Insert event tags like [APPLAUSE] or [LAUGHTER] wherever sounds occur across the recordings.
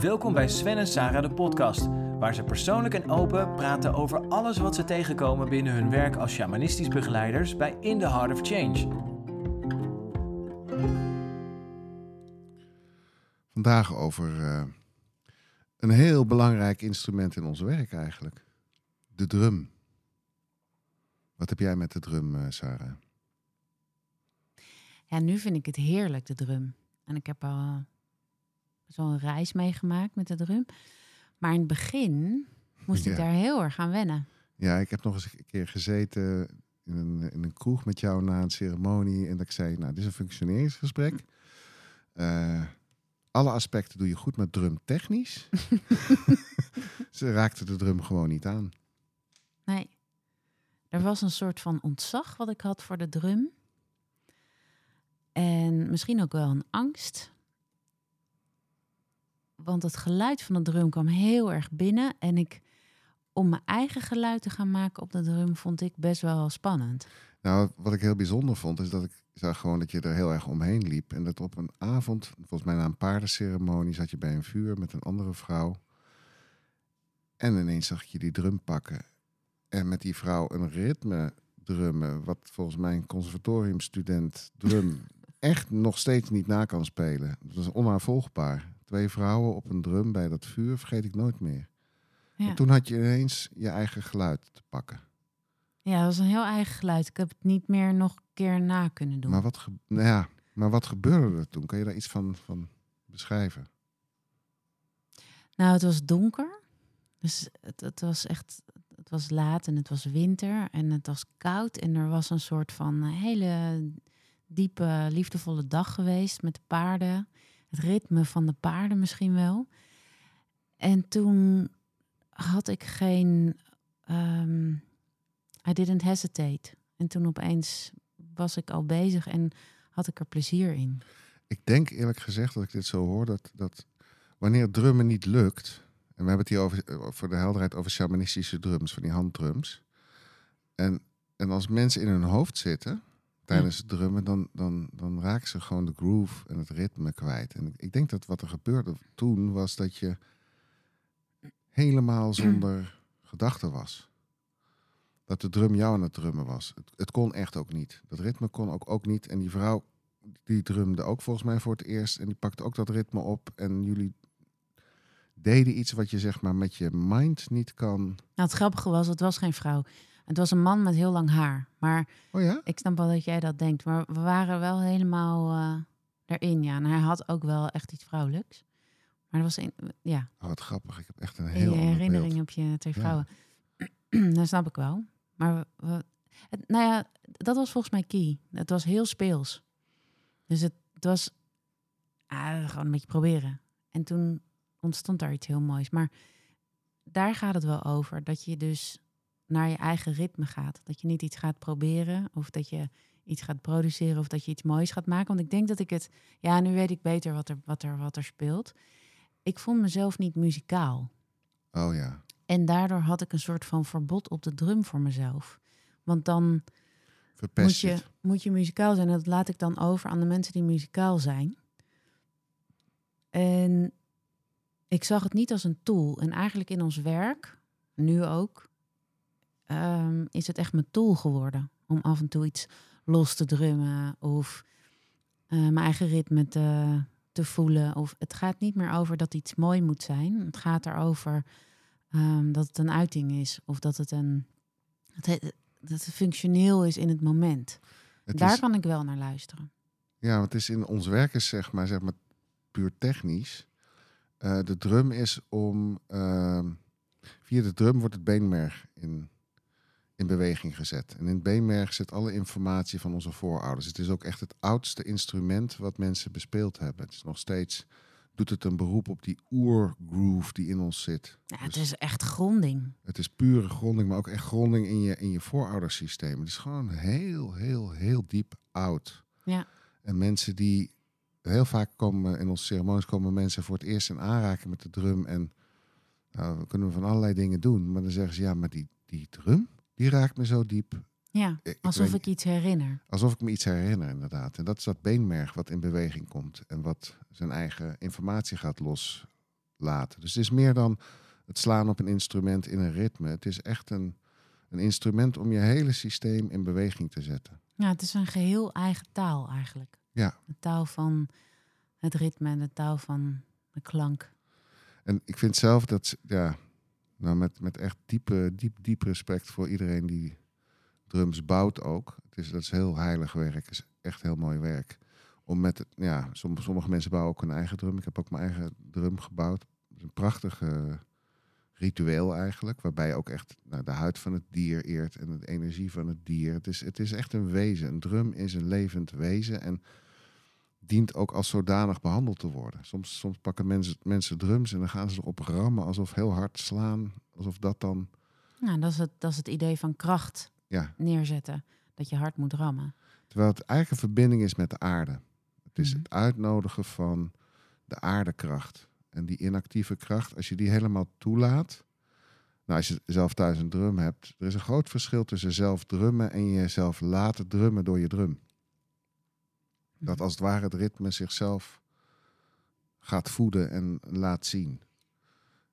Welkom bij Sven en Sarah de podcast, waar ze persoonlijk en open praten over alles wat ze tegenkomen binnen hun werk als shamanistisch begeleiders bij In the Heart of Change. Vandaag over eh, een heel belangrijk instrument in ons werk eigenlijk. De drum. Wat heb jij met de drum, eh, Sarah? Ja, nu vind ik het heerlijk, de drum. En ik heb al zo'n reis meegemaakt met de drum. Maar in het begin moest ik daar heel erg aan wennen. Ja, ik heb nog eens een keer gezeten in een, in een kroeg met jou na een ceremonie. En dat ik zei, nou, dit is een functioneringsgesprek. Eh, alle aspecten doe je goed, maar drum technisch. [LAUGHS] [LAUGHS] Ze raakte de drum gewoon niet aan. Nee. Er was een soort van ontzag wat ik had voor de drum. En misschien ook wel een angst. Want het geluid van de drum kwam heel erg binnen. En ik, om mijn eigen geluid te gaan maken op de drum, vond ik best wel spannend. Nou, wat ik heel bijzonder vond, is dat ik zag gewoon dat je er heel erg omheen liep. En dat op een avond, volgens mij na een paardenceremonie, zat je bij een vuur met een andere vrouw. En ineens zag ik je die drum pakken. En met die vrouw een ritme drummen, wat volgens mij een conservatoriumstudent drum [LAUGHS] echt nog steeds niet na kan spelen. Dat is onaanvolgbaar. Twee vrouwen op een drum bij dat vuur vergeet ik nooit meer. Ja. En toen had je ineens je eigen geluid te pakken. Ja, dat was een heel eigen geluid. Ik heb het niet meer nog een keer na kunnen doen. Maar wat, ge- nou ja, maar wat gebeurde er toen? Kan je daar iets van, van beschrijven? Nou, het was donker. Dus het, het was echt, het was laat en het was winter en het was koud. En er was een soort van hele diepe, liefdevolle dag geweest met de paarden. Ritme van de paarden misschien wel. En toen had ik geen, ehm, I didn't hesitate. En toen opeens was ik al bezig en had ik er plezier in. Ik denk eerlijk gezegd dat ik dit zo hoor, dat, dat wanneer drummen niet lukt, en we hebben het hier over, voor de helderheid over shamanistische drums, van die handdrums. En, en als mensen in hun hoofd zitten tijdens het drummen, dan, dan, dan raken ze gewoon de groove en het ritme kwijt. En ik denk dat wat er gebeurde toen was dat je helemaal zonder gedachten was. Dat de drum jou aan het drummen was. Het, het kon echt ook niet. Dat ritme kon ook, ook niet. En die vrouw die drumde ook volgens mij voor het eerst. En die pakte ook dat ritme op. En jullie deden iets wat je zeg maar met je mind niet kan. Nou, het grappige was, het was geen vrouw. Het was een man met heel lang haar. Maar Oh ja? Ik snap wel dat jij dat denkt, maar we waren wel helemaal eh erin, ja. En hij had ook wel echt iets vrouwelijks. Maar dat was een, ja, Oh, wat grappig. Ik heb echt een in heel je herinnering beeld. heb je twee Ja. vrouwen. [CLEARS THROAT] dat snap ik wel. Maar we, we- het, nou ja, dat was volgens mij key. Het was heel speels. Dus het, het was ah, gewoon een beetje proberen. En toen ontstond daar iets heel moois. Maar daar gaat het wel over. Dat je dus naar je eigen ritme gaat. Dat je niet iets gaat proberen. Of dat je iets gaat produceren. Of dat je iets moois gaat maken. Want ik denk dat ik het... Ja, nu weet ik beter wat er, wat er, wat er speelt. Ik vond mezelf niet muzikaal. Oh ja. En daardoor had ik een soort van verbod op de drum voor mezelf. Want dan Verpest moet je, het. moet je muzikaal zijn. En dat laat ik dan over aan de mensen die muzikaal zijn. En ik zag het niet als een tool. En eigenlijk in ons werk, nu ook, ehm, is het echt mijn tool geworden. Om af en toe iets los te drummen of eh, mijn eigen ritme te, te voelen. Of het gaat niet meer over dat iets mooi moet zijn. Het gaat erover ehm, dat het een uiting is. Of dat het een dat het, functioneel is in het moment. Het Daar is, kan ik wel naar luisteren. ja, want het is in ons werk is zeg maar, zeg maar puur technisch. Eh, de drum is om... ehm, via de drum wordt het beenmerg in, in beweging gezet. En in het beenmerg zit alle informatie van onze voorouders. Het is ook echt het oudste instrument wat mensen bespeeld hebben. Het is nog steeds... Doet het een beroep op die oergroove die in ons zit. Ja, het Dus- is echt gronding. Het is pure gronding, maar ook echt gronding in je, in je vooroudersysteem. Het is gewoon heel, heel, heel diep oud. Ja. En mensen die heel vaak komen in onze ceremonies, komen mensen voor het eerst in aanraking met de drum. En nou, we kunnen van allerlei dingen doen. Maar dan zeggen ze, ja, maar die, die drum, die raakt me zo diep. Ja, Ik- alsof weet ik iets herinner. Alsof ik me iets herinner, inderdaad. En dat is dat beenmerg wat in beweging komt. En wat zijn eigen informatie gaat laten. Dus het is meer dan het slaan op een instrument in een ritme. Het is echt een, een instrument om je hele systeem in beweging te zetten. Ja, het is een geheel eigen taal eigenlijk. Ja. De taal van het ritme en de taal van de klank. En ik vind zelf dat, ja, nou met, met echt diepe, diep, diep respect voor iedereen die drums bouwt ook. Het is, dat is heel heilig werk. Het is echt heel mooi werk. Om met, ja, sommige, mensen bouwen ook een eigen drum. Ik heb ook mijn eigen drum gebouwd. Is een prachtig eh, ritueel eigenlijk. Waarbij je ook echt nou, de huid van het dier eert en de energie van het dier. Het is, het is echt een wezen. Een drum is een levend wezen. En dient ook als zodanig behandeld te worden. Soms, soms pakken mensen, mensen drums en dan gaan ze erop rammen alsof heel hard slaan. Alsof dat dan, Nou, dat is het, dat is het idee van kracht ja. neerzetten. Dat je hard moet rammen. Terwijl het eigenlijk een verbinding is met de aarde. Het is Mhm. het uitnodigen van de aardekracht. En die inactieve kracht, als je die helemaal toelaat. Nou, als je zelf thuis een drum hebt, er is een groot verschil tussen zelf drummen en jezelf laten drummen door je drum. Dat als het ware het ritme zichzelf gaat voeden en laat zien.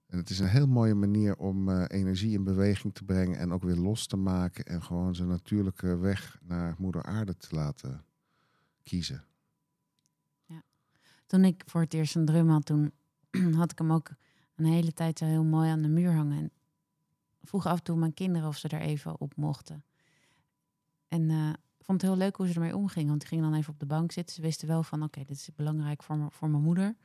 En het is een heel mooie manier om eh, energie in beweging te brengen en ook weer los te maken en gewoon zijn natuurlijke weg naar moeder aarde te laten kiezen. Toen ik voor het eerst een drum had, toen [CLEARS THROAT] had ik hem ook een hele tijd zo heel mooi aan de muur hangen. En vroeg af en toe mijn kinderen of ze er even op mochten. En eh, ik vond het heel leuk hoe ze ermee omgingen. Want die gingen dan even op de bank zitten. Ze wisten wel van, oké, dit is belangrijk voor, me- voor mijn moeder.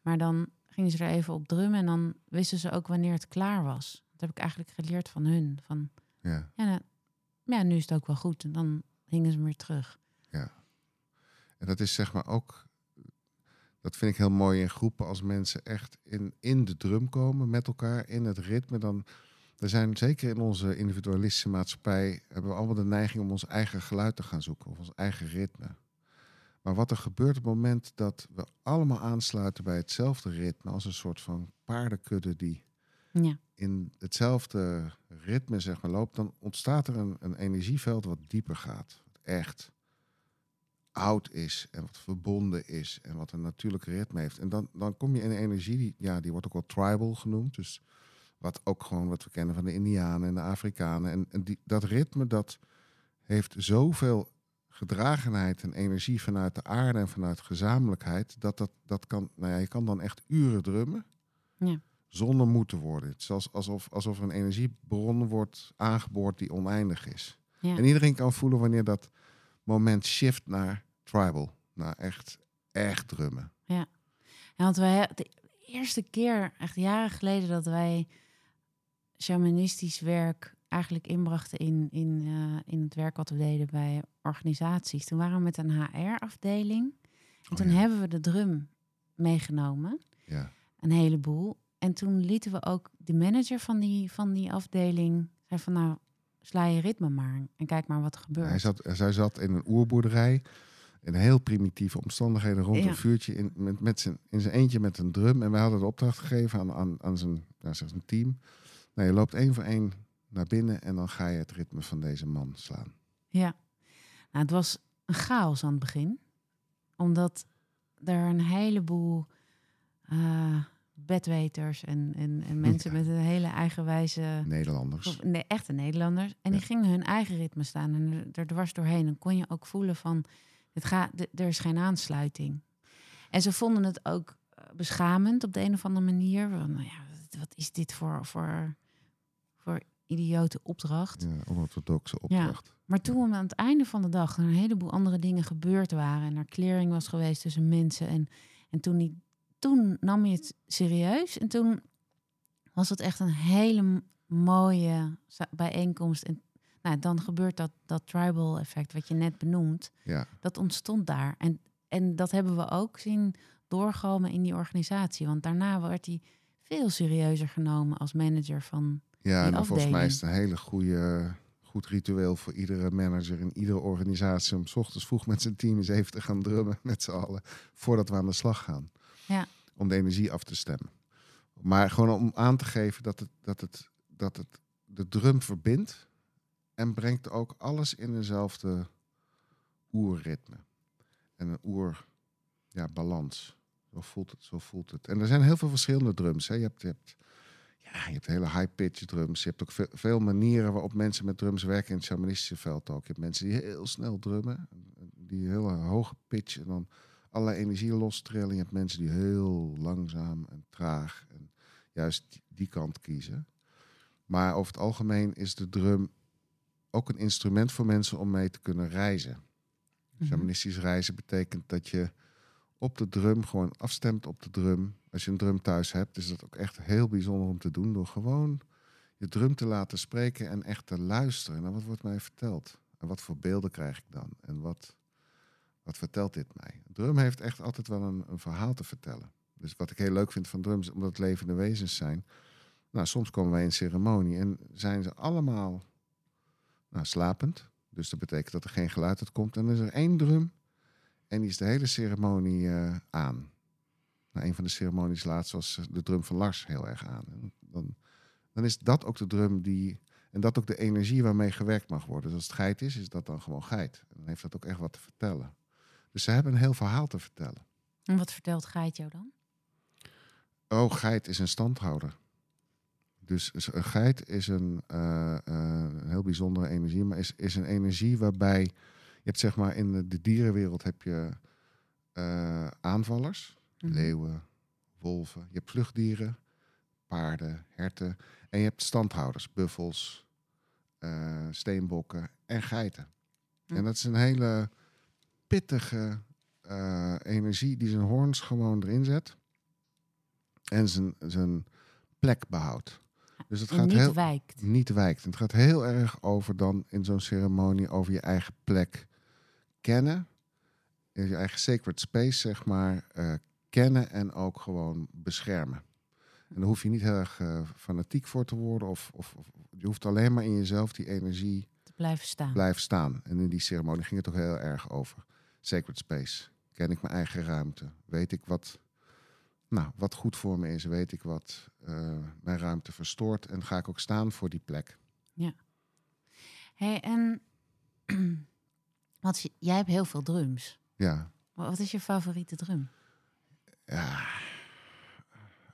Maar dan gingen ze er even op drummen. En dan wisten ze ook wanneer het klaar was. Dat heb ik eigenlijk geleerd van hun. Van, Ja. ja, nou, ja nu is het ook wel goed. En dan hingen ze weer terug. En dat is zeg maar ook, dat vind ik heel mooi in groepen als mensen echt in, in de drum komen met elkaar, in het ritme. Dan, er zijn zeker in onze individualistische maatschappij, hebben we allemaal de neiging om ons eigen geluid te gaan zoeken, of ons eigen ritme. Maar wat er gebeurt op het moment dat we allemaal aansluiten bij hetzelfde ritme, als een soort van paardenkudde die Ja, in hetzelfde ritme zeg maar, loopt, dan ontstaat er een, een energieveld wat dieper gaat. Wat echt oud is en wat verbonden is en wat een natuurlijke ritme heeft. En dan, dan kom je in een energie, die, ja, die wordt ook wel tribal genoemd. Dus wat ook gewoon wat we kennen van de Indianen en de Afrikanen. En, en die, dat ritme dat heeft zoveel gedragenheid en energie vanuit de aarde en vanuit gezamenlijkheid, dat dat, dat kan, nou ja, je kan dan echt uren drummen Ja. zonder moe te worden. Het is als- alsof, alsof er een energiebron wordt aangeboord die oneindig is. ja. En iedereen kan voelen wanneer dat moment shift naar tribal, naar echt, echt drummen. Ja, want wij de eerste keer, echt jaren geleden, dat wij shamanistisch werk eigenlijk inbrachten in, in, eh, in het werk wat we deden bij organisaties. Toen waren we met een HR-afdeling. En Oh toen ja. hebben we de drum meegenomen, Ja, een heleboel. En toen lieten we ook de manager van die, van die afdeling zei van nou, sla je ritme maar en kijk maar wat er gebeurt. hij zat, zij zat in een oerboerderij. In heel primitieve omstandigheden rond Ja. een vuurtje in, met, met zijn, in zijn eentje met een drum. En wij hadden de opdracht gegeven aan, aan, aan zijn, zeg, zijn team. Nou, je loopt één voor één naar binnen en dan ga je het ritme van deze man slaan. Ja, nou, het was een chaos aan het begin. Omdat er een heleboel eh, bedweters en, en, en mensen Ja. met een hele eigenwijze... Nederlanders. Nee, echte Nederlanders. En die gingen hun eigen ritme staan en er, dwars doorheen. Dan kon je ook voelen van, het gaat, er is geen aansluiting. En ze vonden het ook eh, beschamend op de een of andere manier. Van, nou ja, wat- wat is dit voor, voor, voor idiote opdracht? Ja, onorthodoxe opdracht. Maar toen aan het einde van de dag er een heleboel andere dingen gebeurd waren en er clearing was geweest tussen mensen en, en toen, die, toen nam je het serieus en toen was het echt een hele mooie bijeenkomst en nou, dan gebeurt dat, dat tribal effect wat je net benoemt, Ja. dat ontstond daar en, en dat hebben we ook zien doorkomen in die organisatie, want daarna werd hij veel serieuzer genomen als manager van Ja, en volgens mij is het een hele goede, goed ritueel voor iedere manager in iedere organisatie om 's ochtends vroeg met zijn team eens even te gaan drummen met z'n allen voordat we aan de slag gaan. Ja. Om de energie af te stemmen. Maar gewoon om aan te geven dat het, dat het, dat het de drum verbindt en brengt ook alles in eenzelfde oerritme. En een oer ja, balans. Zo voelt het, zo voelt het. En er zijn heel veel verschillende drums. Hè. Je, hebt, je, hebt, ja, je hebt hele high-pitch drums. Je hebt ook veel, veel manieren waarop mensen met drums werken in het shamanistische veld ook. Je hebt mensen die heel snel drummen, die heel hoge pitch en dan allerlei energie lostrillen. Je hebt mensen die heel langzaam en traag en juist die kant kiezen. Maar over het algemeen is de drum ook een instrument voor mensen om mee te kunnen reizen. Mhm. Shamanistisch reizen betekent dat je op de drum gewoon afstemt op de drum. Als je een drum thuis hebt, is dat ook echt heel bijzonder om te doen. Door gewoon je drum te laten spreken en echt te luisteren naar wat wordt mij verteld. En wat voor beelden krijg ik dan? En wat, wat vertelt dit mij? Een drum heeft echt altijd wel een, een verhaal te vertellen. Dus wat ik heel leuk vind van drums, omdat het levende wezens zijn. Nou, soms komen wij in ceremonie en zijn ze allemaal nou, slapend. Dus dat betekent dat er geen geluid uitkomt. En dan is er één drum en die is de hele ceremonie eh, aan. Nou, een van de ceremonies laatst was eh, de drum van Lars heel erg aan. En dan, dan is dat ook de drum die... En dat ook de energie waarmee gewerkt mag worden. Dus als het geit is, is dat dan gewoon geit. En dan heeft dat ook echt wat te vertellen. Dus ze hebben een heel verhaal te vertellen. En wat vertelt Geit jou dan? Oh, geit is een standhouder. Dus een geit is een, uh, uh, een heel bijzondere energie, maar is, is een energie waarbij je hebt zeg maar in de, de dierenwereld heb je uh, aanvallers, Mhm. leeuwen, wolven, je hebt vluchtdieren, paarden, herten en je hebt standhouders, buffels, steenbokken en geiten. En dat is een hele pittige energie die zijn hoorns gewoon erin zet en zijn, zijn plek behoudt. Dus het En gaat niet heel wijkt. niet wijkt. En het gaat heel erg over dan in zo'n ceremonie over je eigen plek kennen. In je eigen sacred space, zeg maar, eh, kennen en ook gewoon beschermen. En daar hoef je niet heel erg eh, fanatiek voor te worden. Of, of, of je hoeft alleen maar in jezelf die energie Te blijven staan. blijft staan. En in die ceremonie ging het ook heel erg over sacred space. Ken ik mijn eigen ruimte? Weet ik wat, nou, wat goed voor me is? Weet ik wat eh, mijn ruimte verstoort? En ga ik ook staan voor die plek? Hey, en [CLEARS THROAT] wat, jij hebt heel veel drums. Ja. Wa- Wat is je favoriete drum? Ja.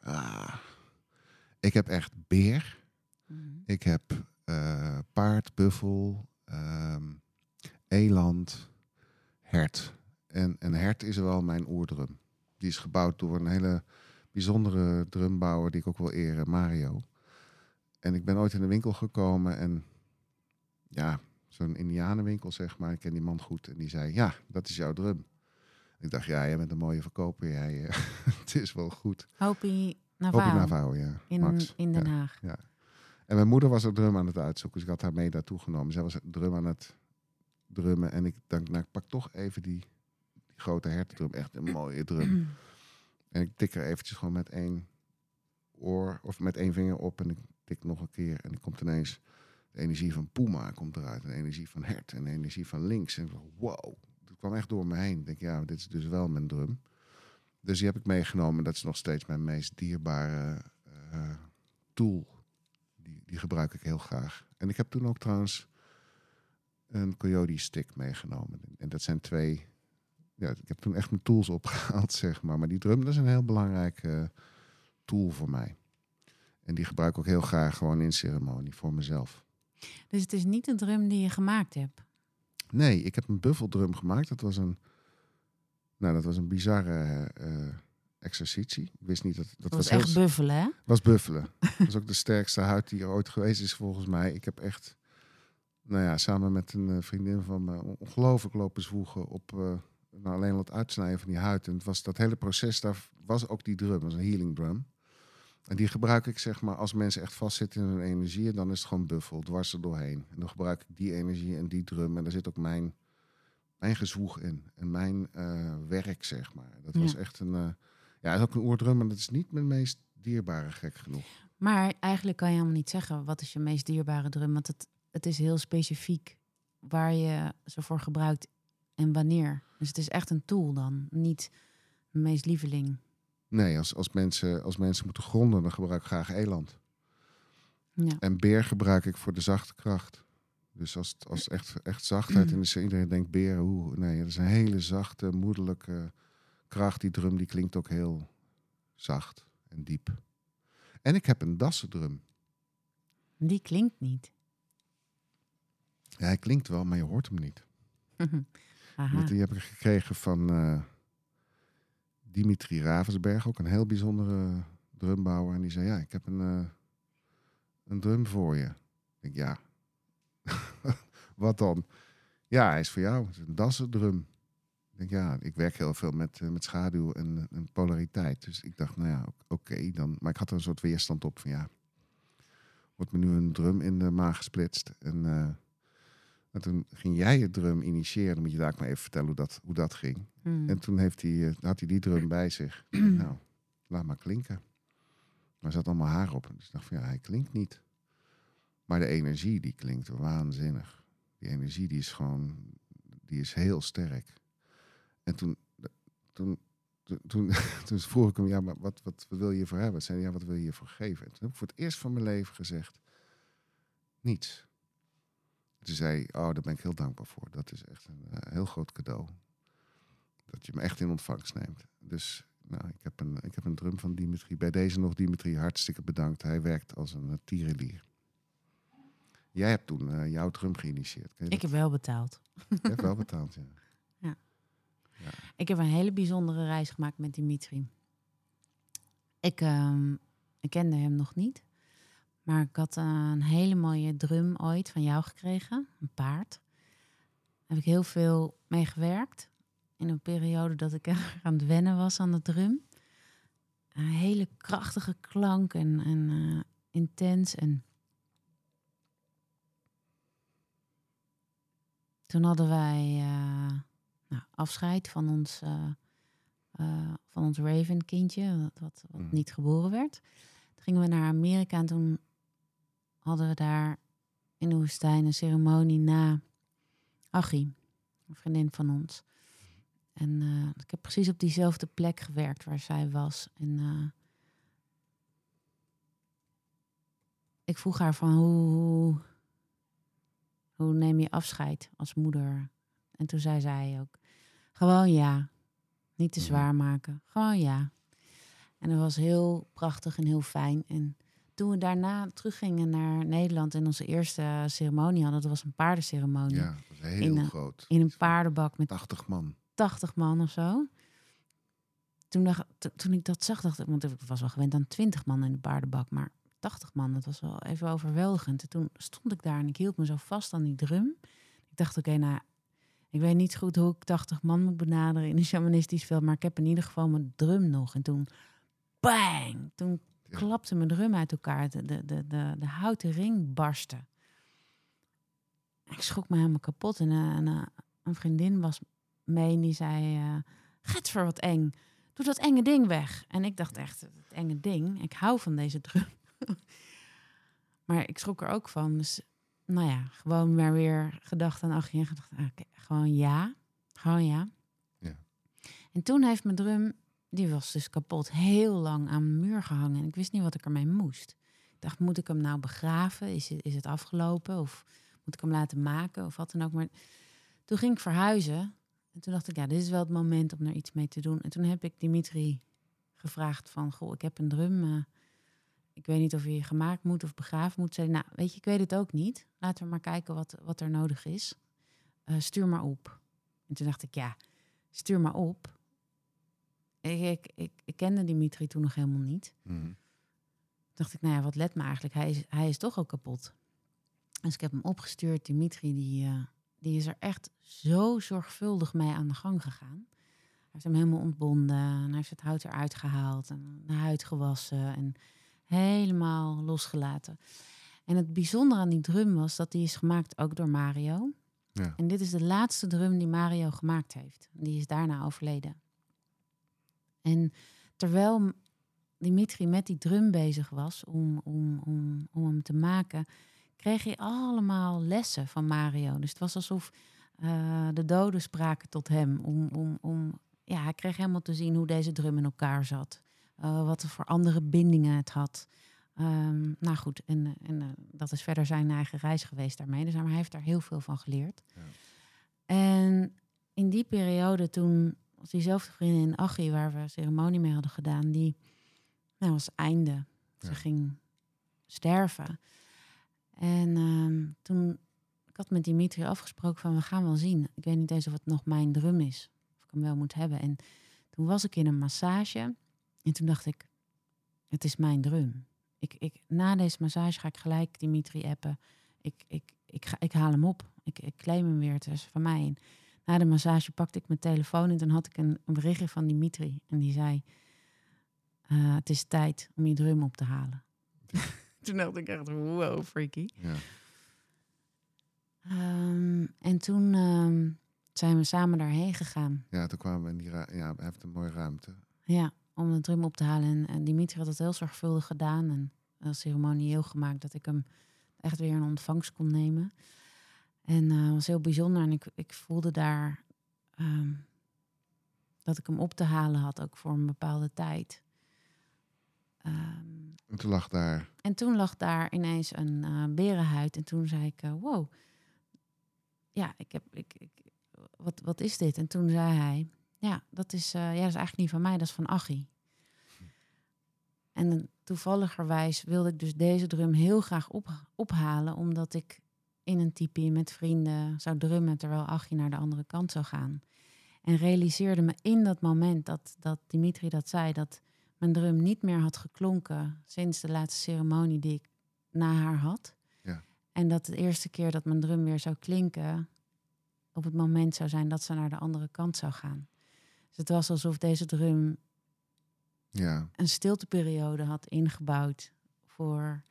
Ah. Ik heb echt beer. Mhm. Ik heb eh, paard, buffel, ehm, eland, hert. En een hert is wel mijn oerdrum. Die is gebouwd door een hele bijzondere drumbouwer die ik ook wil eren, Mario. En ik ben ooit in de winkel gekomen en ja, zo'n indianenwinkel zeg maar. Ik ken die man goed en die zei, ja, dat is jouw drum. Ik dacht, ja, jij bent een mooie verkoper. Jij, eh, [LAUGHS] het is wel goed. Hopi Hoop Navarro je Navarro, ja. in, Max. in Den ja. Haag. En mijn moeder was er drum aan het uitzoeken, dus ik had haar mee daartoe genomen. Zij was drum aan het drummen en ik dacht, nou, ik pak toch even die, die grote hertendrum. Echt een mooie drum. [CLEARS THROAT] En ik tik er eventjes gewoon met één oor of met één vinger op en ik tik nog een keer. En dan komt ineens de energie van Puma komt eruit. En de energie van hert en de energie van links. En ik wow, kwam echt door me heen. Ik denk, ja, dit is dus wel mijn drum. Dus die heb ik meegenomen. Dat is nog steeds mijn meest dierbare eh, tool. Die, die gebruik ik heel graag. En ik heb toen ook trouwens een coyote stick meegenomen. En dat zijn twee ja, ik heb toen echt mijn tools [LAUGHS] opgehaald, zeg maar. Maar die drum, dat is een heel belangrijke eh, tool voor mij. En die gebruik ik ook heel graag gewoon in ceremonie voor mezelf. Dus het is niet een drum die je gemaakt hebt. Nee, ik heb een buffeldrum gemaakt. Dat was een, nou, dat was een bizarre eh, exercitie. Ik wist niet dat dat, Dat was heel echt buffelen, hè? was buffelen. [LAUGHS] dat is ook de sterkste huid die er ooit geweest is, volgens mij. Ik heb echt, nou ja, samen met een eh, vriendin van me ongelooflijk lopen zwoegen op eh, nou, alleen al het uitsnijden van die huid. En het was dat hele proces, daar was ook die drum, dat was een healing drum. En die gebruik ik zeg maar als mensen echt vastzitten in hun energie, dan is het gewoon buffel, dwars er doorheen. En dan gebruik ik die energie en die drum en daar zit ook mijn, mijn gezwoeg in. En mijn eh, werk, zeg maar. Dat was echt een, eh, ja, het is ook een oerdrum, maar dat is niet mijn meest dierbare, gek genoeg. Maar eigenlijk kan je helemaal niet zeggen wat is je meest dierbare drum. Want het, het is heel specifiek waar je ze voor gebruikt en wanneer. Dus het is echt een tool dan, niet de meest lieveling. Nee, als, als, mensen, als mensen moeten gronden, dan gebruik ik graag eland. Ja. En beer gebruik ik voor de zachte kracht. Dus als, als echt, echt zachtheid in de iedereen denkt beer, hoe nee, dat is een hele zachte, moederlijke kracht. Die drum die klinkt ook heel zacht en diep. En ik heb een dassendrum. Die klinkt niet. Ja, hij klinkt wel, maar je hoort hem niet. [LAUGHS] Aha. Want Die heb ik gekregen van eh, Dimitri Ravensberg, ook een heel bijzondere drumbouwer. En die zei, ja, ik heb een, eh, een drum voor je. Ik denk, ja, [LAUGHS] wat dan? Ja, hij is voor jou. Het is een dassendrum. Ik denk, ja, ik werk heel veel met, eh, met schaduw en, en polariteit. Dus ik dacht, nou ja, oké dan. Maar ik had er een soort weerstand op van, ja, wordt me nu een drum in de maag gesplitst. En, eh, en toen ging jij je drum initiëren. Dan moet je daar ook maar even vertellen hoe dat, hoe dat ging. Hmm. En toen heeft hij, eh, had hij die drum bij zich. [CLEARS THROAT] Nou, laat maar klinken. Maar er zat allemaal haar op. Dus ik dacht van ja, hij klinkt niet. Maar de energie die klinkt waanzinnig. Die energie die is gewoon, die is heel sterk. En toen, toen, toen, toen, [LAUGHS] toen vroeg ik hem, ja, maar wat, wat, wat wil je hiervoor hebben? Zei hij, ja, wat wil je hiervoor geven? En toen heb ik voor het eerst van mijn leven gezegd, niets. Toen zei oh, daar ben ik heel dankbaar voor. Dat is echt een eh, heel groot cadeau. Dat je me echt in ontvangst neemt. Dus nou, ik, heb een, ik heb een drum van Dimitri. Bij deze nog, Dimitri, hartstikke bedankt. Hij werkt als een uh, tierenlier. Jij hebt toen eh, jouw drum geïnitieerd. Ik dat? heb wel betaald. Je hebt wel betaald, [LAUGHS] ja. Ik heb een hele bijzondere reis gemaakt met Dimitri. Ik, ehm, ik kende hem nog niet. Maar ik had een hele mooie drum ooit van jou gekregen. Een paard. Daar heb ik heel veel mee gewerkt. In een periode dat ik [LAUGHS] aan het wennen was aan de drum. Een hele krachtige klank en, en eh, intens. En toen hadden wij eh, nou, afscheid van ons, eh, eh, van ons Raven kindje, wat, wat, Mhm. niet geboren werd. Toen gingen we naar Amerika en toen hadden we daar in de woestijn een ceremonie na Achie, een vriendin van ons. En eh, ik heb precies op diezelfde plek gewerkt waar zij was. En eh, ik vroeg haar van hoe, hoe neem je afscheid als moeder? En toen zei zij ook, gewoon ja. Niet te Mhm. zwaar maken, gewoon ja. En dat was heel prachtig en heel fijn. En toen we daarna teruggingen naar Nederland en onze eerste ceremonie hadden, dat was een paardenceremonie. Ja, dat was heel In, groot. In een paardenbak met 80 man. 80 man of zo. Toen, dacht, to- toen ik dat zag, dacht ik, want ik was wel gewend aan 20 man in de paardenbak, maar 80 man, dat was wel even overweldigend. En toen stond ik daar en ik hield me zo vast aan die drum. Ik dacht, oké, nou, ik weet niet goed hoe ik 80 man moet benaderen in een shamanistisch veld, maar ik heb in ieder geval mijn drum nog. En toen, bang, toen Ja. klapte mijn drum uit elkaar. De, de, de, de, de houten ring barstte. Ik schrok me helemaal kapot. En, eh, eh, een vriendin was mee en die zei... eh Getver, wat eng. Doe dat enge ding weg. En ik dacht echt, het enge ding. Ik hou van deze drum. [LAUGHS] maar ik schrok er ook van. Dus nou ja, gewoon maar weer gedacht aan Achie. En gedacht, gewoon ja. Gewoon ja. Ja. En toen heeft mijn drum, die was dus kapot, heel lang aan mijn muur gehangen. En ik wist niet wat ik ermee moest. Ik dacht, moet ik hem nou begraven? Is het, is het afgelopen? Of moet ik hem laten maken? Of wat dan ook. Maar toen ging ik verhuizen. En toen dacht ik, ja, dit is wel het moment om er iets mee te doen. En toen heb ik Dimitri gevraagd van, goh, ik heb een drum. eh, ik weet niet of hij gemaakt moet of begraven moet. Hij, nou, weet je, ik weet het ook niet. Laten we maar kijken wat, wat er nodig is. Eh, stuur maar op. En toen dacht ik, ja, stuur maar op. Ik, ik, ik, ik kende Dimitri toen nog helemaal niet. Mhm. Toen dacht ik, nou ja, wat let me eigenlijk? Hij is, hij is toch ook kapot. Dus ik heb hem opgestuurd. Dimitri, die, eh, die is er echt zo zorgvuldig mee aan de gang gegaan. Hij heeft hem helemaal ontbonden. En hij heeft het hout eruit gehaald. En de huid gewassen. En helemaal losgelaten. En het bijzondere aan die drum was dat die is gemaakt ook door Mario. Ja. En dit is de laatste drum die Mario gemaakt heeft. Die is daarna overleden. En terwijl Dimitri met die drum bezig was om, om, om, om hem te maken, kreeg hij allemaal lessen van Mario. Dus het was alsof eh, de doden spraken tot hem. Om, om, om, ja, hij kreeg helemaal te zien hoe deze drum in elkaar zat. Eh, wat voor andere bindingen het had. Ehm, nou goed, en, en eh, dat is verder zijn eigen reis geweest daarmee. Dus maar hij heeft daar heel veel van geleerd. Ja. En in die periode toen, diezelfde vriendin Achie, waar we ceremonie mee hadden gedaan, die nou, was einde. Ze Ja. ging sterven. En ehm, toen, ik had met Dimitri afgesproken van we gaan wel zien. Ik weet niet eens of het nog mijn drum is. Of ik hem wel moet hebben. En toen was ik in een massage. En toen dacht ik, het is mijn drum. Ik, ik, na deze massage ga ik gelijk Dimitri appen. Ik, ik, ik, ga, ik haal hem op. Ik, ik claim hem weer. Het is van mij. En na de massage pakte ik mijn telefoon en toen had ik een, een berichtje van Dimitri. En die zei, eh, het is tijd om je drum op te halen. [LAUGHS] toen dacht ik echt, wow, freaky. Ja. Ehm, en toen ehm, zijn we samen daarheen gegaan. ja, toen kwamen we in die ruimte. Ja, hij heeft een mooie ruimte. Ja, om de drum op te halen. En, en Dimitri had het heel zorgvuldig gedaan. En uh, ceremonieel gemaakt dat ik hem echt weer in ontvangst kon nemen. En het was heel bijzonder. En ik, ik voelde daar ehm, dat ik hem op te halen had, ook voor een bepaalde tijd. Ehm, En toen lag daar. en toen lag daar ineens een eh, berenhuid. En toen zei ik, eh, wow, ja, ik heb, ik, ik, wat, wat is dit? En toen zei hij, ja, dat is, eh, ja, dat is eigenlijk niet van mij, dat is van Achie. En eh, toevalligerwijs wilde ik dus deze drum heel graag op, ophalen, omdat ik in een tipi met vrienden zou drummen terwijl Achie naar de andere kant zou gaan. En realiseerde me in dat moment dat, dat Dimitri dat zei, dat mijn drum niet meer had geklonken sinds de laatste ceremonie die ik na haar had. Ja. En dat de eerste keer dat mijn drum weer zou klinken, op het moment zou zijn dat ze naar de andere kant zou gaan. Dus het was alsof deze drum Ja, een stilteperiode had ingebouwd voor.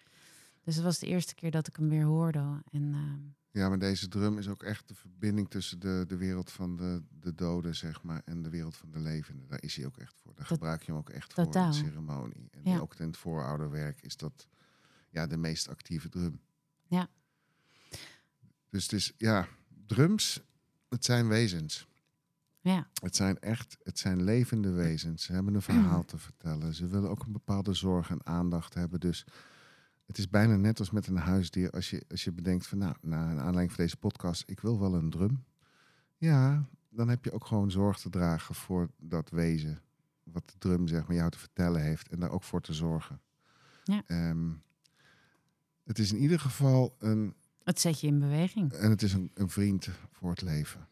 Dus het was de eerste keer dat ik hem weer hoorde. En ehm, ja, maar deze drum is ook echt de verbinding tussen de, de wereld van de, de doden, zeg maar, en de wereld van de levenden. Daar is hij ook echt voor. Daar Dat- gebruik je hem ook echt voor in de ceremonie. En Ja. ook in het voorouderwerk is dat ja, de meest actieve drum. Ja. Dus het is, ja, drums, het zijn wezens. ja, Het zijn echt, het zijn levende wezens. Ze hebben een verhaal te vertellen. Ze willen ook een bepaalde zorg en aandacht hebben. Dus het is bijna net als met een huisdier. Als je, als je bedenkt van, nou, na een aanleiding van deze podcast, ik wil wel een drum. Ja, dan heb je ook gewoon zorg te dragen voor dat wezen. Wat de drum, zeg maar, jou te vertellen heeft. En daar ook voor te zorgen. Ja. Ehm, het is in ieder geval een, het zet je in beweging. en het is een, een vriend voor het leven.